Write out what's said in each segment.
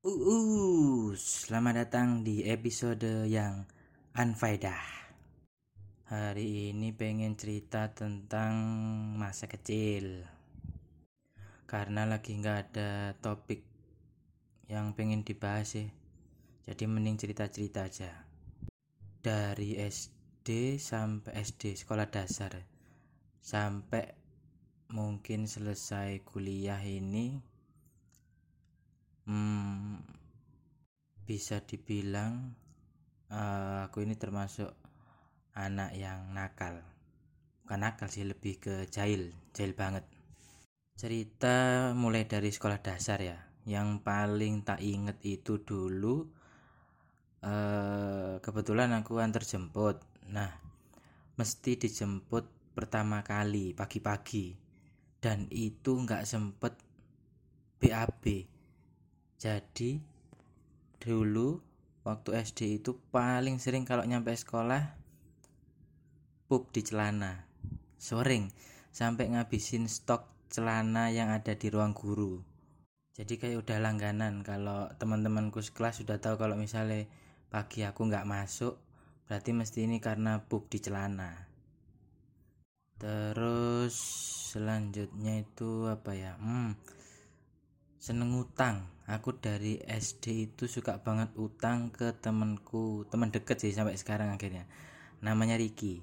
Uh, uh, selamat datang di episode yang unfaedah. Hari ini pengen cerita tentang masa kecil. Karena lagi nggak ada topik yang pengen dibahas sih. Jadi mending cerita-cerita aja. Dari SD sampai SD sekolah dasar sampai mungkin selesai kuliah ini hmm, bisa dibilang uh, aku ini termasuk anak yang nakal. Bukan nakal sih lebih ke jahil jahil banget. Cerita mulai dari sekolah dasar ya. Yang paling tak inget itu dulu uh, kebetulan aku antar jemput. Nah mesti dijemput pertama kali pagi-pagi. Dan itu nggak sempet BAB jadi dulu waktu SD itu paling sering kalau nyampe sekolah pup di celana. Sering. Sampai ngabisin stok celana yang ada di ruang guru. Jadi kayak udah langganan. Kalau teman-temanku sekelas sudah tahu kalau misalnya pagi aku nggak masuk berarti mesti ini karena pup di celana. Terus selanjutnya itu apa ya? Hmm seneng utang. Aku dari SD itu suka banget utang ke temenku teman deket sih sampai sekarang akhirnya. Namanya Ricky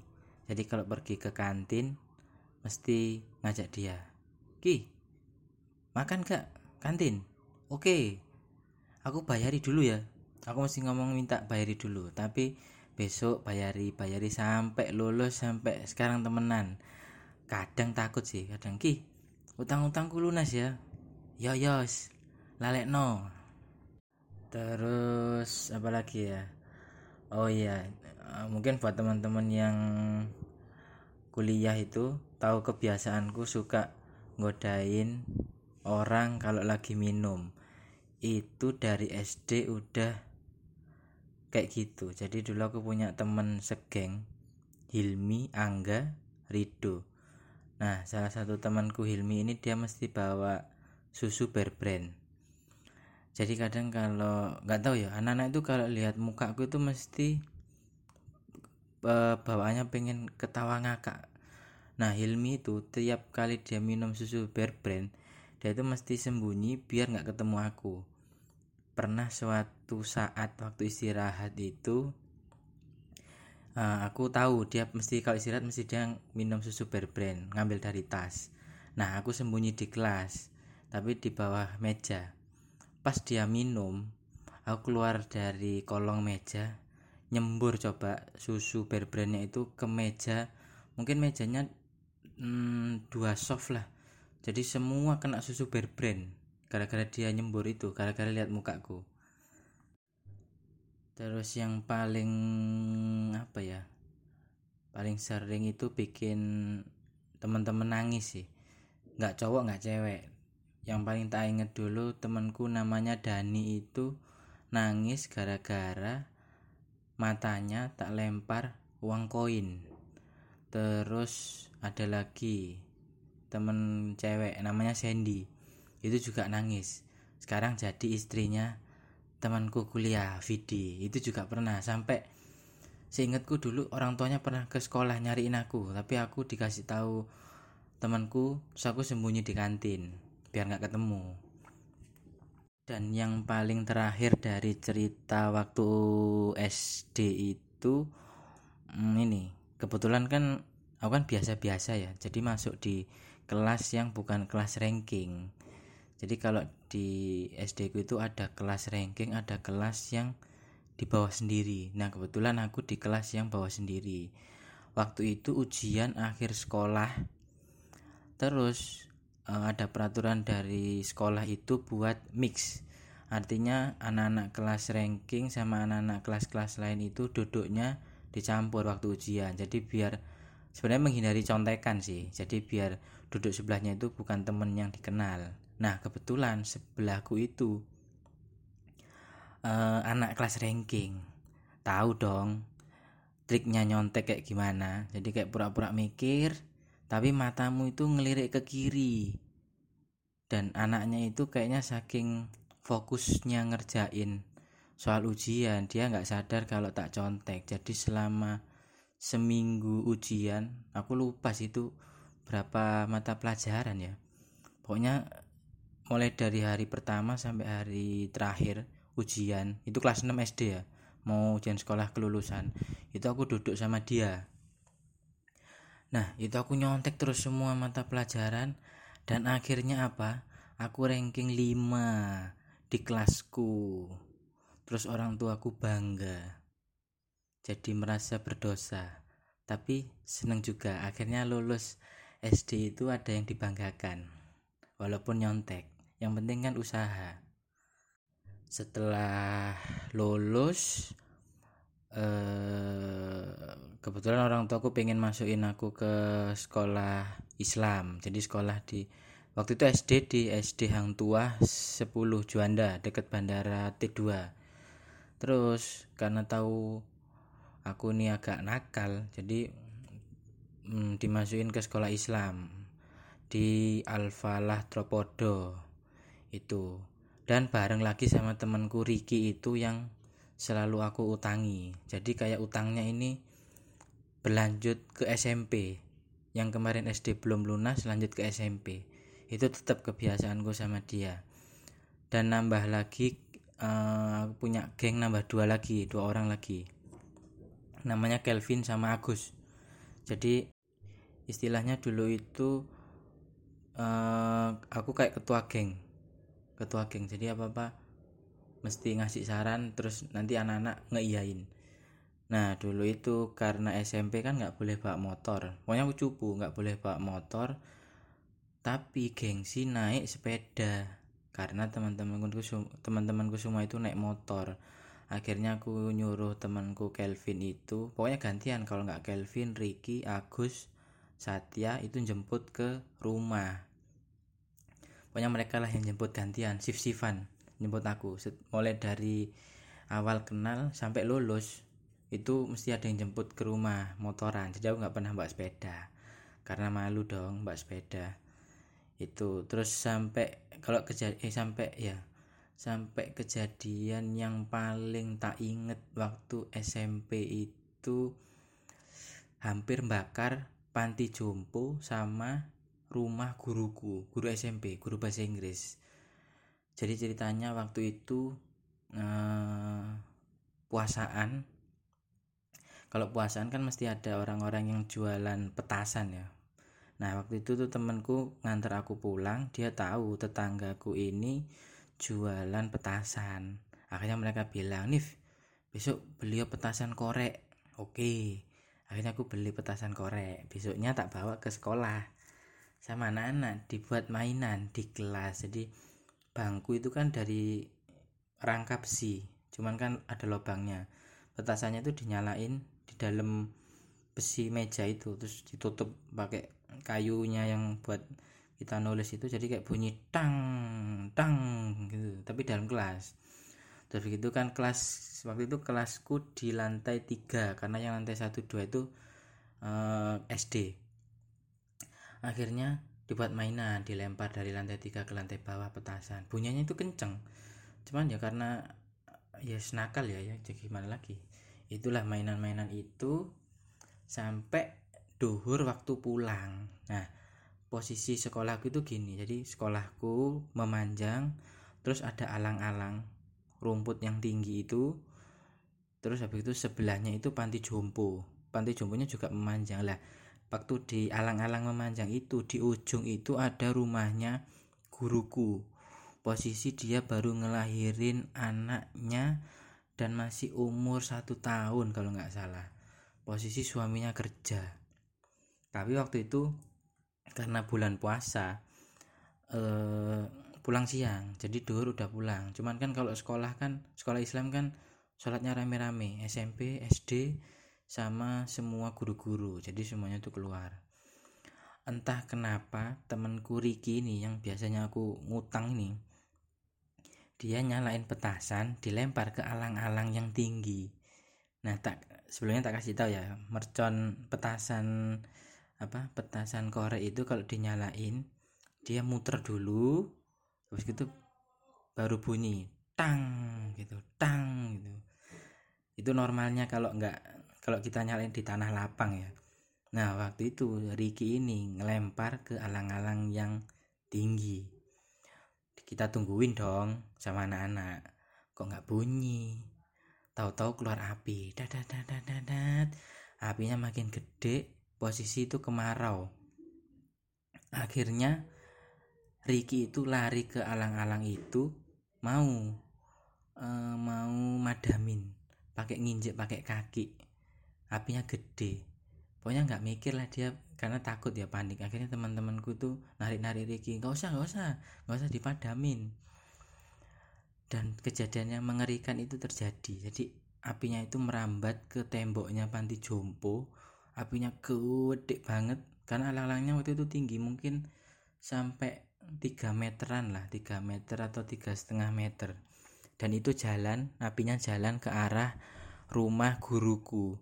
jadi kalau pergi ke kantin mesti ngajak dia. Ki makan gak kantin? Oke. Aku bayari dulu ya. Aku mesti ngomong minta bayari dulu. Tapi besok bayari bayari sampai lulus sampai sekarang temenan. Kadang takut sih. Kadang ki utang-utangku lunas ya yo yos no terus apa lagi ya? Oh iya. Eh, mungkin buat teman-teman yang kuliah itu tahu kebiasaanku suka ngodain orang kalau lagi minum. Itu dari SD udah kayak gitu. Jadi dulu aku punya temen segeng Hilmi Angga Rido. Nah salah satu temanku Hilmi ini dia mesti bawa susu bear brand. Jadi kadang kalau nggak tahu ya anak-anak itu kalau lihat mukaku itu mesti uh, bawaannya pengen ketawa ngakak. Nah Hilmi itu tiap kali dia minum susu bear brand dia itu mesti sembunyi biar nggak ketemu aku. Pernah suatu saat waktu istirahat itu uh, aku tahu dia mesti kalau istirahat mesti dia minum susu bear brand ngambil dari tas. Nah aku sembunyi di kelas tapi di bawah meja. Pas dia minum aku keluar dari kolong meja nyembur coba susu bear itu ke meja. Mungkin mejanya hmm, dua soft lah. Jadi semua kena susu bear brand gara-gara dia nyembur itu gara-gara lihat mukaku. Terus yang paling apa ya paling sering itu bikin teman-teman nangis sih. Nggak cowok nggak cewek yang paling tak inget dulu temanku namanya Dani itu nangis gara-gara matanya tak lempar uang koin. Terus ada lagi temen cewek namanya Sandy itu juga nangis. Sekarang jadi istrinya temanku kuliah Vidi itu juga pernah. Sampai seingatku dulu orang tuanya pernah ke sekolah nyariin aku tapi aku dikasih tahu temanku terus aku sembunyi di kantin biar nggak ketemu. Dan yang paling terakhir dari cerita waktu SD itu hmm, ini kebetulan kan aku kan biasa-biasa ya jadi masuk di kelas yang bukan kelas ranking. Jadi kalau di SD ku itu ada kelas ranking ada kelas yang di bawah sendiri. Nah kebetulan aku di kelas yang bawah sendiri. Waktu itu ujian akhir sekolah. Terus uh, ada peraturan dari sekolah itu buat mix. Artinya anak-anak kelas ranking sama anak-anak kelas-kelas lain itu duduknya dicampur waktu ujian. Jadi biar sebenarnya menghindari contekan sih. Jadi biar duduk sebelahnya itu bukan temen yang dikenal. Nah kebetulan sebelahku itu uh, anak kelas ranking. Tahu dong triknya nyontek kayak gimana. Jadi kayak pura-pura mikir tapi matamu itu ngelirik ke kiri. Dan anaknya itu kayaknya saking fokusnya ngerjain soal ujian. Dia nggak sadar kalau tak contek. Jadi selama seminggu ujian aku lupa sih itu berapa mata pelajaran ya. Pokoknya mulai dari hari pertama sampai hari terakhir ujian itu kelas 6 SD ya mau ujian sekolah kelulusan itu aku duduk sama dia nah itu aku nyontek terus semua mata pelajaran. Dan akhirnya apa? Aku ranking 5 di kelasku. Terus orang tuaku bangga. Jadi merasa berdosa. Tapi seneng juga. Akhirnya lulus SD itu ada yang dibanggakan. Walaupun nyontek. Yang penting kan usaha. Setelah lulus eh, kebetulan orang tuaku pengen masukin aku ke sekolah Islam. Jadi sekolah di waktu itu SD di SD Hang Tua 10 Juanda dekat bandara T2 terus karena tahu aku ini agak nakal jadi hmm, dimasukin ke sekolah Islam di Al-Falah Tropodo itu. Dan bareng lagi sama temanku Riki itu yang selalu aku utangi. Jadi kayak utangnya ini berlanjut ke SMP yang kemarin SD belum lunas lanjut ke SMP itu tetap kebiasaanku sama dia. Dan nambah lagi uh, punya geng nambah dua lagi dua orang lagi. Namanya Kelvin sama Agus. Jadi istilahnya dulu itu uh, aku kayak ketua geng. Ketua geng. Jadi apa apa mesti ngasih saran terus nanti anak-anak ngeiyain. Nah dulu itu karena SMP kan nggak boleh bawa motor. Pokoknya aku cupu nggak boleh bawa motor. Tapi gengsi naik sepeda karena teman-temanku teman-temanku semua itu naik motor. Akhirnya aku nyuruh temanku Kelvin itu pokoknya gantian kalau nggak Kelvin Ricky Agus Satya itu jemput ke rumah. Pokoknya mereka lah yang jemput gantian shift shiftan jemput aku. Mulai dari awal kenal sampai lulus itu mesti ada yang jemput ke rumah motoran. Jadi aku nggak pernah bawa sepeda. Karena malu dong bawa sepeda. Itu. Terus sampai kalau kejadian eh sampai ya. Sampai kejadian yang paling tak inget waktu SMP itu hampir bakar panti jompo sama rumah guruku guru SMP guru bahasa Inggris jadi ceritanya waktu itu eh, puasaan. Kalau puasaan kan mesti ada orang-orang yang jualan petasan ya. Nah waktu itu tuh temenku nganter aku pulang Dia tahu tetanggaku ini jualan petasan. Akhirnya mereka bilang Nif besok beli petasan korek. Oke. Akhirnya aku beli petasan korek. Besoknya tak bawa ke sekolah. Sama anak-anak dibuat mainan di kelas. Jadi bangku itu kan dari rangka besi Cuman kan ada lubangnya Petasannya itu dinyalain di dalam besi meja itu Terus ditutup pakai kayunya yang buat kita nulis itu jadi kayak bunyi tang tang gitu tapi dalam kelas. Terus begitu kan kelas waktu itu kelasku di lantai tiga karena yang lantai satu dua itu eh, SD akhirnya dibuat mainan dilempar dari lantai tiga ke lantai bawah petasan. Bunyinya itu kenceng. Cuman ya karena ya senakal ya ya. Jadi gimana lagi? Itulah mainan-mainan itu sampai duhur waktu pulang. Nah posisi sekolahku itu gini. Jadi sekolahku memanjang terus ada alang-alang rumput yang tinggi itu. Terus habis itu sebelahnya itu panti jompo. Panti jomponya juga memanjang. Lah waktu di alang-alang memanjang itu di ujung itu ada rumahnya guruku. Posisi dia baru ngelahirin anaknya dan masih umur satu tahun kalau nggak salah. Posisi suaminya kerja. Tapi waktu itu karena bulan puasa eh, pulang siang. Jadi duhur udah pulang. Cuman kan kalau sekolah kan sekolah Islam kan sholatnya rame-rame. SMP SD sama semua guru-guru. Jadi semuanya tuh keluar. Entah kenapa temenku Riki ini yang biasanya aku ngutang ini dia nyalain petasan dilempar ke alang-alang yang tinggi. Nah tak sebelumnya tak kasih tahu ya mercon petasan apa petasan korek itu kalau dinyalain dia muter dulu terus gitu baru bunyi tang gitu tang gitu. Itu normalnya kalau nggak kalau kita nyalain di tanah lapang ya. Nah waktu itu Ricky ini ngelempar ke alang-alang yang tinggi. Kita tungguin dong sama anak-anak. Kok nggak bunyi? Tahu-tahu keluar api. Dadat apinya makin gede posisi itu kemarau. Akhirnya Ricky itu lari ke alang-alang itu mau uh, mau madamin. Pakai nginjek pakai kaki apinya gede. Pokoknya nggak mikir lah dia karena takut ya panik. Akhirnya teman-temanku tuh narik-narik Ricky nggak usah nggak usah nggak usah dipadamin. Dan kejadiannya mengerikan itu terjadi. Jadi apinya itu merambat ke temboknya panti jompo. Apinya gede banget karena alang-alangnya waktu itu tinggi mungkin sampai 3 meteran lah 3 meter atau tiga setengah meter. Dan itu jalan apinya jalan ke arah rumah guruku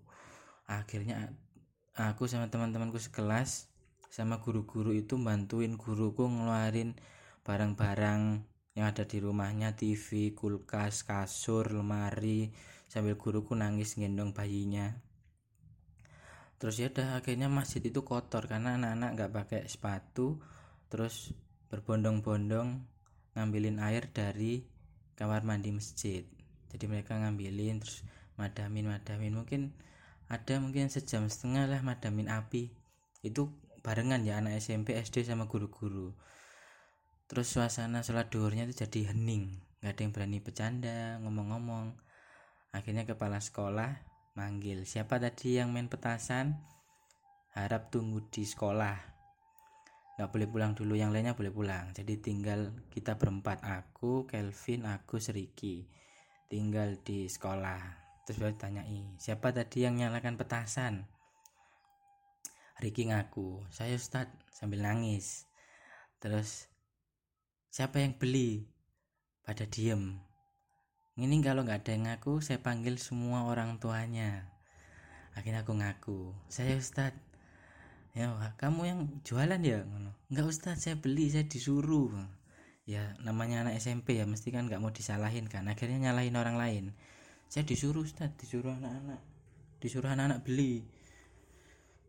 akhirnya aku sama teman-temanku sekelas sama guru-guru itu bantuin guruku ngeluarin barang-barang yang ada di rumahnya TV, kulkas, kasur, lemari sambil guruku nangis gendong bayinya. Terus ya udah akhirnya masjid itu kotor karena anak-anak nggak pakai sepatu terus berbondong-bondong ngambilin air dari kamar mandi masjid. Jadi mereka ngambilin terus madamin madamin mungkin ada mungkin sejam setengah lah madamin api. Itu barengan ya anak SMP SD sama guru-guru. Terus suasana sholat duhurnya itu jadi hening. Nggak ada yang berani bercanda ngomong-ngomong. Akhirnya kepala sekolah manggil siapa tadi yang main petasan? Harap tunggu di sekolah. Nggak boleh pulang dulu yang lainnya boleh pulang. Jadi tinggal kita berempat aku Kelvin aku Seriki. Tinggal di sekolah terus baru tanyai siapa tadi yang nyalakan petasan? Riki ngaku saya Ustad sambil nangis. Terus siapa yang beli? Pada diem ini kalau nggak ada yang ngaku saya panggil semua orang tuanya. Akhirnya aku ngaku saya Ustadz. Ya kamu yang jualan ya? Nggak Ustadz saya beli saya disuruh. Ya namanya anak SMP ya mesti kan nggak mau disalahin kan akhirnya nyalahin orang lain saya disuruh Ustadz disuruh anak-anak disuruh anak-anak beli.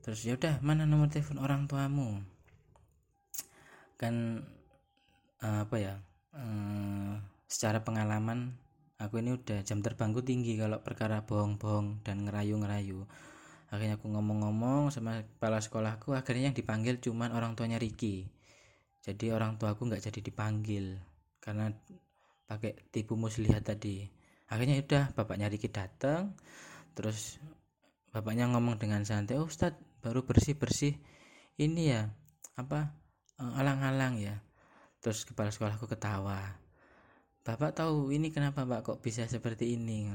Terus ya udah mana nomor telepon orang tuamu? Kan uh, apa ya uh, secara pengalaman aku ini udah jam terbangku tinggi kalau perkara bohong-bohong dan ngerayu-ngerayu. Akhirnya aku ngomong-ngomong sama kepala sekolahku akhirnya yang dipanggil cuman orang tuanya Ricky. Jadi orang tua aku nggak jadi dipanggil karena pakai tipu muslihat tadi akhirnya udah bapaknya Ricky datang terus bapaknya ngomong dengan santai oh Ustad baru bersih bersih ini ya apa eh, alang-alang ya. Terus kepala sekolahku ketawa bapak tahu ini kenapa pak kok bisa seperti ini?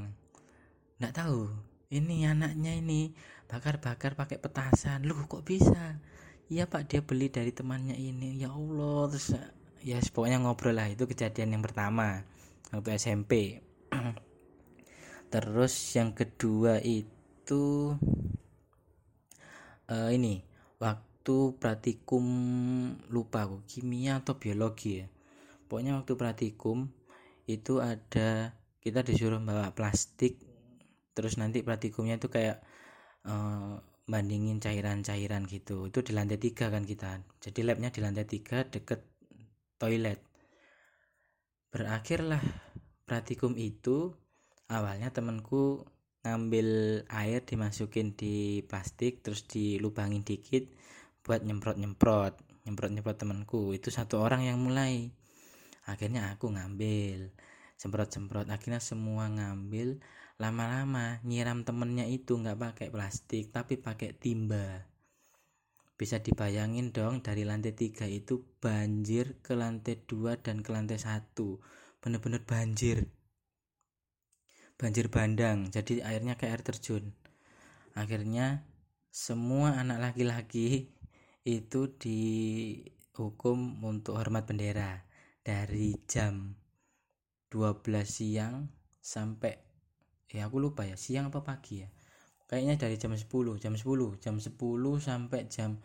Nggak tahu ini anaknya ini bakar-bakar pakai petasan. Lu kok bisa? Iya pak dia beli dari temannya ini. Ya Allah terus ya pokoknya ngobrol lah itu kejadian yang pertama waktu SMP terus yang kedua itu uh, ini waktu praktikum lupa aku kimia atau biologi ya. Pokoknya waktu praktikum itu ada kita disuruh bawa plastik terus nanti praktikumnya itu kayak uh, bandingin cairan-cairan gitu. Itu di lantai tiga kan kita. Jadi labnya di lantai tiga deket toilet. Berakhirlah praktikum itu awalnya temanku ngambil air dimasukin di plastik terus dilubangin dikit buat nyemprot-nyemprot nyemprot-nyemprot temanku. Itu satu orang yang mulai. Akhirnya aku ngambil semprot-semprot. Akhirnya semua ngambil lama-lama nyiram temennya itu nggak pakai plastik tapi pakai timba. Bisa dibayangin dong dari lantai tiga itu banjir ke lantai dua dan ke lantai satu bener-bener banjir. Banjir bandang jadi airnya kayak air terjun. Akhirnya semua anak laki-laki itu dihukum untuk hormat bendera dari jam 12 siang sampai ya aku lupa ya siang apa pagi ya? Kayaknya dari jam 10 jam 10 jam 10 sampai jam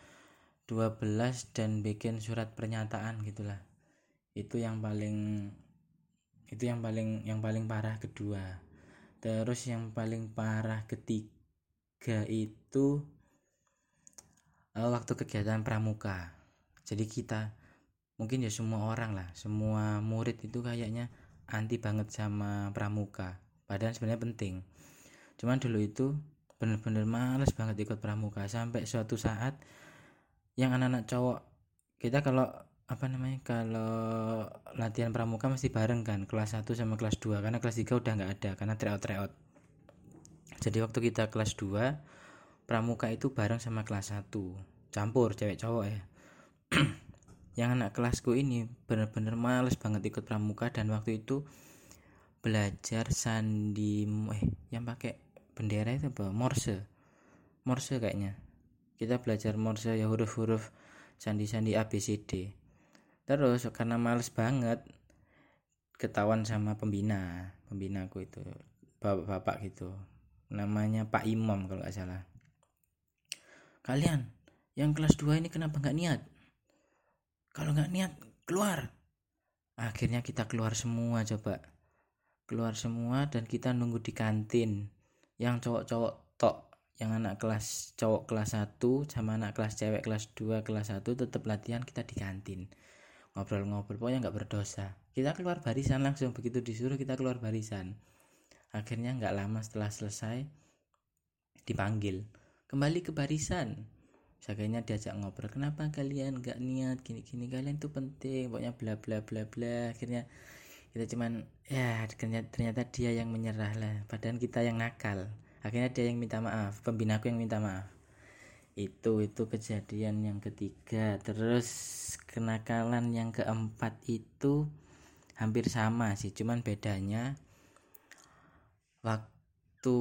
12 dan bikin surat pernyataan gitulah. Itu yang paling itu yang paling yang paling parah kedua. Terus yang paling parah ketiga itu uh, waktu kegiatan pramuka. Jadi kita mungkin ya semua orang lah semua murid itu kayaknya anti banget sama pramuka. Padahal sebenarnya penting. Cuman dulu itu bener-bener males banget ikut pramuka. Sampai suatu saat yang anak-anak cowok kita kalau apa namanya kalau latihan pramuka mesti bareng kan kelas 1 sama kelas 2 karena kelas 3 udah nggak ada karena tryout tryout jadi waktu kita kelas 2 pramuka itu bareng sama kelas 1 campur cewek cowok ya. Yang anak kelasku ini bener-bener males banget ikut pramuka dan waktu itu belajar sandi eh yang pakai bendera itu apa? Morse. Morse kayaknya. Kita belajar morse ya huruf-huruf sandi-sandi A B C D terus karena males banget ketahuan sama pembina pembinaku itu bapak-bapak gitu. Namanya Pak Imam kalau nggak salah. Kalian yang kelas 2 ini kenapa nggak niat? Kalau nggak niat keluar. Akhirnya kita keluar semua coba. Keluar semua dan kita nunggu di kantin. Yang cowok-cowok tok yang anak kelas cowok kelas 1 sama anak kelas cewek kelas 2 kelas 1 tetap latihan kita di kantin ngobrol-ngobrol pokoknya nggak berdosa. Kita keluar barisan langsung begitu disuruh kita keluar barisan. Akhirnya nggak lama setelah selesai dipanggil. Kembali ke barisan. Sakanya diajak ngobrol kenapa kalian nggak niat gini-gini? Kalian tuh penting pokoknya bla bla bla bla. Akhirnya kita cuman ya ternyata dia yang menyerah lah. Padahal kita yang nakal. Akhirnya dia yang minta maaf pembinaku yang minta maaf itu itu kejadian yang ketiga. Terus kenakalan yang keempat itu hampir sama sih cuman bedanya waktu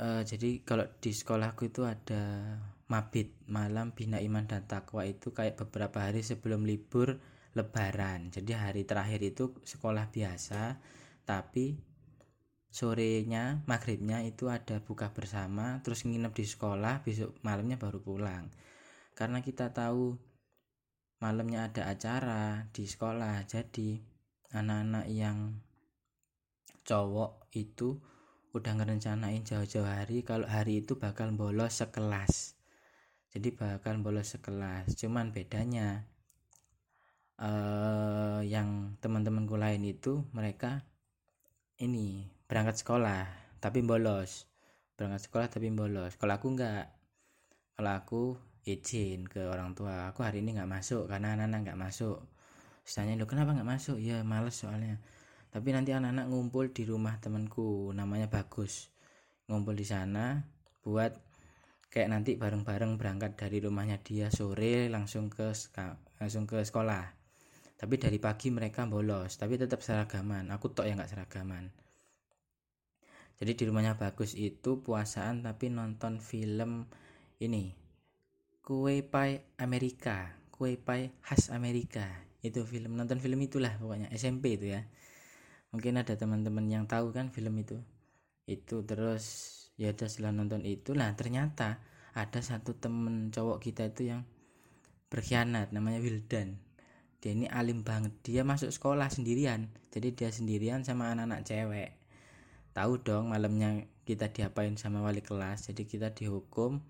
uh, jadi kalau di sekolahku itu ada mabit malam bina iman dan takwa itu kayak beberapa hari sebelum libur lebaran. Jadi hari terakhir itu sekolah biasa tapi sorenya maghribnya itu ada buka bersama terus nginep di sekolah besok malamnya baru pulang. Karena kita tahu malamnya ada acara di sekolah jadi anak-anak yang cowok itu udah ngerencanain jauh-jauh hari kalau hari itu bakal bolos sekelas. Jadi bakal bolos sekelas cuman bedanya uh, yang teman-temanku lain itu mereka ini berangkat sekolah tapi bolos. Berangkat sekolah tapi bolos. Kalau aku enggak kalau aku izin ke orang tua aku hari ini nggak masuk karena anak-anak nggak masuk. Tanya lo kenapa nggak masuk? Ya males soalnya. Tapi nanti anak-anak ngumpul di rumah temanku namanya bagus. Ngumpul di sana buat kayak nanti bareng-bareng berangkat dari rumahnya dia sore langsung ke langsung ke sekolah. Tapi dari pagi mereka bolos tapi tetap seragaman. Aku tok yang nggak seragaman jadi di rumahnya bagus itu puasaan tapi nonton film ini kue pie Amerika kue pie khas Amerika itu film nonton film itulah pokoknya SMP itu ya. Mungkin ada teman-teman yang tahu kan film itu. Itu terus ya udah setelah nonton itu lah ternyata ada satu temen cowok kita itu yang berkhianat namanya Wildan. Dia ini alim banget dia masuk sekolah sendirian. Jadi dia sendirian sama anak-anak cewek tahu dong malamnya kita diapain sama wali kelas. Jadi kita dihukum.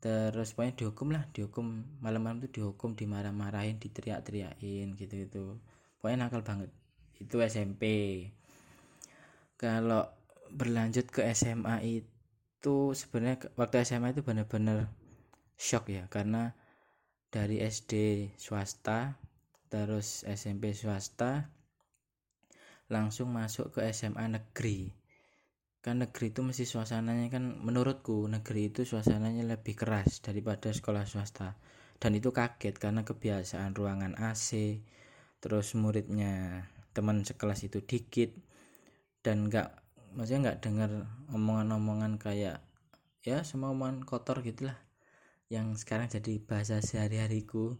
Terus pokoknya dihukum lah dihukum. Malam-malam itu dihukum dimarah-marahin diteriak-teriakin gitu itu pokoknya nakal banget. Itu SMP kalau berlanjut ke SMA itu sebenarnya waktu SMA itu benar-benar shock ya. Karena dari SD swasta terus SMP swasta langsung masuk ke SMA negeri kan negeri itu mesti suasananya kan menurutku negeri itu suasananya lebih keras daripada sekolah swasta. Dan itu kaget karena kebiasaan ruangan AC terus muridnya teman sekelas itu dikit dan nggak maksudnya nggak dengar omongan-omongan kayak ya semua omongan kotor gitulah yang sekarang jadi bahasa sehari-hariku.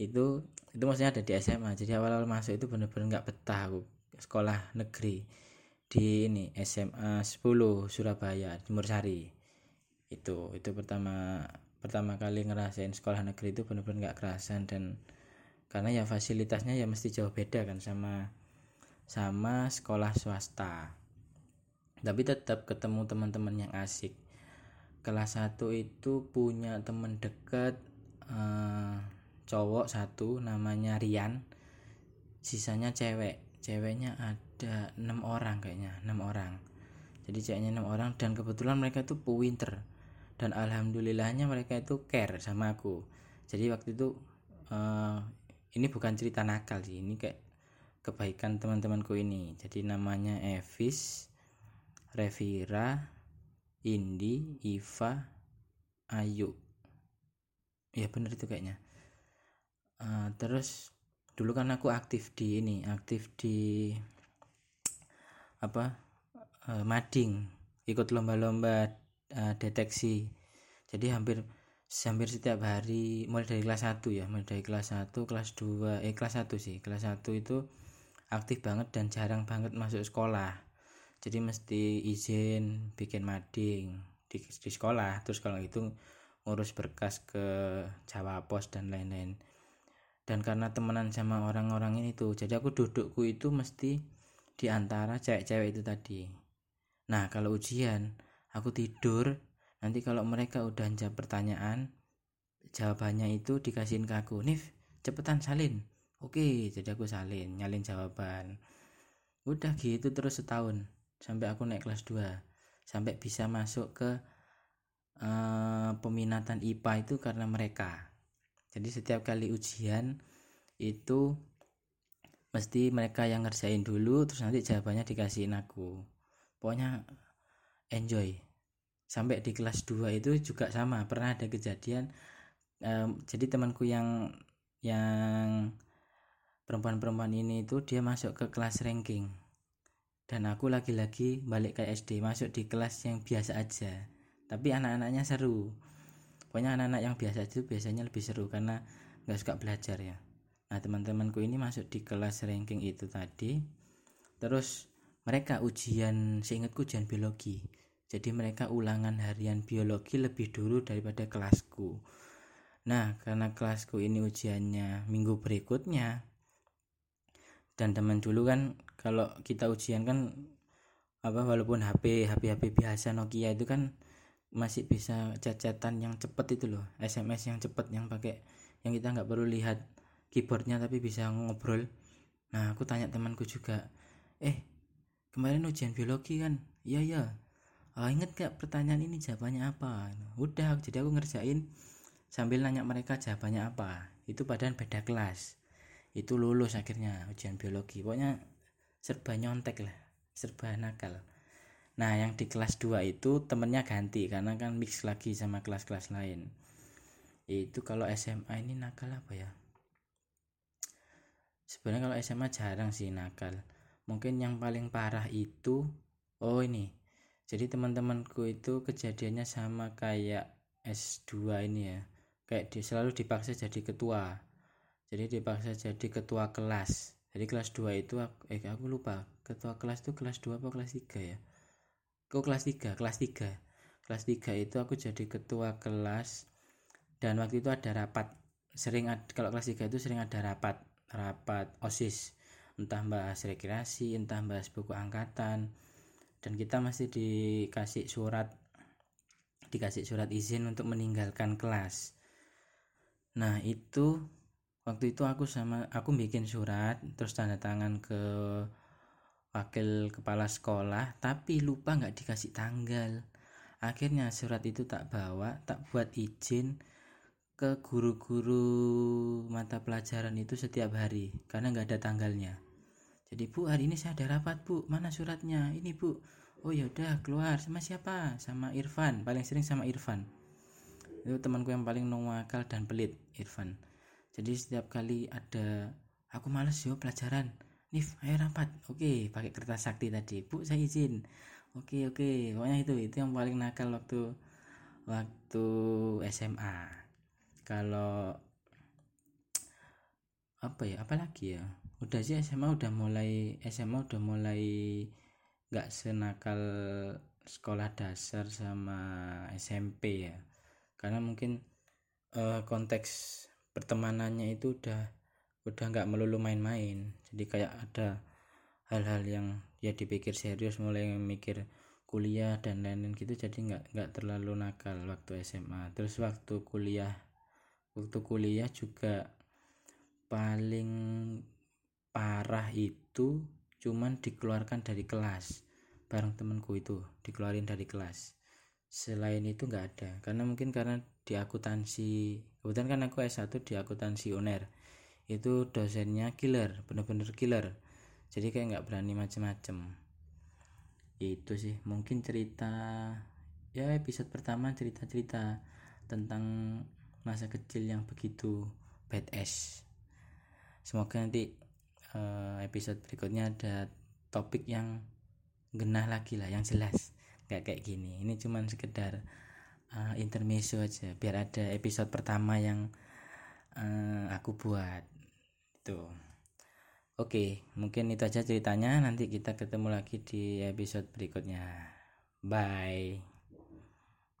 Itu itu maksudnya ada di SMA jadi awal-awal masuk itu bener-bener nggak betah aku sekolah negeri di ini SMA 10 Surabaya Timur Sari. Itu itu pertama pertama kali ngerasain sekolah negeri itu bener-bener nggak kerasan dan karena ya fasilitasnya ya mesti jauh beda kan sama sama sekolah swasta. Tapi tetap ketemu teman-teman yang asik. Kelas 1 itu punya teman dekat uh, cowok satu namanya Rian. Sisanya cewek ceweknya ada enam orang kayaknya enam orang. Jadi ceweknya enam orang dan kebetulan mereka itu winter dan alhamdulillahnya mereka itu care sama aku. Jadi waktu itu uh, ini bukan cerita nakal sih ini kayak kebaikan teman-temanku ini. Jadi namanya Evis Revira Indi Iva Ayu. Ya bener itu kayaknya. Uh, terus dulu kan aku aktif di ini aktif di apa uh, mading ikut lomba-lomba uh, deteksi. Jadi hampir hampir setiap hari mulai dari kelas 1 ya mulai dari kelas 1 kelas 2 eh kelas 1 sih. Kelas 1 itu aktif banget dan jarang banget masuk sekolah. Jadi mesti izin bikin mading di, di sekolah. Terus kalau itu ngurus berkas ke Jawa Pos dan lain-lain. Dan karena temenan sama orang-orang ini tuh jadi aku dudukku itu mesti di antara cewek-cewek itu tadi. Nah kalau ujian aku tidur nanti kalau mereka udah jawab pertanyaan jawabannya itu dikasihin ke aku Nif cepetan salin. Oke jadi aku salin nyalin jawaban. Udah gitu terus setahun sampai aku naik kelas 2 sampai bisa masuk ke uh, peminatan IPA itu karena mereka. Jadi setiap kali ujian itu mesti mereka yang ngerjain dulu terus nanti jawabannya dikasihin aku. Pokoknya enjoy. Sampai di kelas 2 itu juga sama. Pernah ada kejadian um, jadi temanku yang yang perempuan-perempuan ini itu dia masuk ke kelas ranking. Dan aku lagi-lagi balik ke SD masuk di kelas yang biasa aja. Tapi anak-anaknya seru. Pokoknya anak-anak yang biasa itu biasanya lebih seru karena nggak suka belajar ya nah teman-temanku ini masuk di kelas ranking itu tadi. Terus mereka ujian seingatku ujian biologi. Jadi mereka ulangan harian biologi lebih dulu daripada kelasku. Nah karena kelasku ini ujiannya minggu berikutnya dan teman dulu kan kalau kita ujian kan apa walaupun HP HP HP biasa Nokia itu kan masih bisa cacatan yang cepet itu loh SMS yang cepet yang pakai yang kita nggak perlu lihat keyboardnya tapi bisa ngobrol. Nah aku tanya temanku juga eh kemarin ujian biologi kan? Iya iya. Oh, inget gak pertanyaan ini jawabannya apa? Udah jadi aku ngerjain sambil nanya mereka jawabannya apa. Itu padahal beda kelas. Itu lulus akhirnya ujian biologi. Pokoknya serba nyontek lah serba nakal. Nah yang di kelas 2 itu temennya ganti karena kan mix lagi sama kelas-kelas lain. Itu kalau SMA ini nakal apa ya sebenarnya kalau SMA jarang sih nakal. Mungkin yang paling parah itu oh ini. Jadi teman-temanku itu kejadiannya sama kayak S2 ini ya. Kayak di, selalu dipaksa jadi ketua. Jadi dipaksa jadi ketua kelas. Jadi kelas 2 itu aku, eh aku lupa. Ketua kelas itu kelas 2 apa kelas 3 ya? Kok kelas 3 kelas 3 kelas 3 itu aku jadi ketua kelas. Dan waktu itu ada rapat. Sering kalau kelas 3 itu sering ada rapat rapat osis. Entah bahas rekreasi entah bahas buku angkatan. Dan kita masih dikasih surat dikasih surat izin untuk meninggalkan kelas. Nah itu waktu itu aku sama aku bikin surat terus tanda tangan ke wakil kepala sekolah tapi lupa nggak dikasih tanggal. Akhirnya surat itu tak bawa tak buat izin ke guru-guru mata pelajaran itu setiap hari karena nggak ada tanggalnya. Jadi bu hari ini saya ada rapat bu. Mana suratnya? Ini bu. Oh ya udah keluar. Sama siapa? Sama Irfan. Paling sering sama Irfan. Itu temanku yang paling nongakal dan pelit Irfan. Jadi setiap kali ada aku males yo pelajaran. Nif ayo rapat. Oke pakai kertas sakti tadi. Bu saya izin. Oke oke. Pokoknya itu itu yang paling nakal waktu waktu SMA kalau apa ya apalagi ya udah sih SMA udah mulai SMA udah mulai nggak senakal sekolah dasar sama SMP ya. Karena mungkin uh, konteks pertemanannya itu udah udah nggak melulu main-main. Jadi kayak ada hal-hal yang ya dipikir serius mulai mikir kuliah dan lain-lain gitu jadi nggak nggak terlalu nakal waktu SMA terus waktu kuliah waktu kuliah juga paling parah itu cuman dikeluarkan dari kelas bareng temenku itu dikeluarin dari kelas. Selain itu nggak ada karena mungkin karena di akuntansi kebetulan kan aku S1 di akuntansi UNER itu dosennya killer bener-bener killer. Jadi kayak nggak berani macem-macem. Itu sih mungkin cerita ya episode pertama cerita-cerita tentang masa kecil yang begitu badass. Semoga nanti uh, episode berikutnya ada topik yang genah lagi lah yang jelas. Nggak kayak gini. Ini cuman sekedar uh, intermezzo aja biar ada episode pertama yang uh, aku buat. Itu. Oke mungkin itu aja ceritanya. Nanti kita ketemu lagi di episode berikutnya. Bye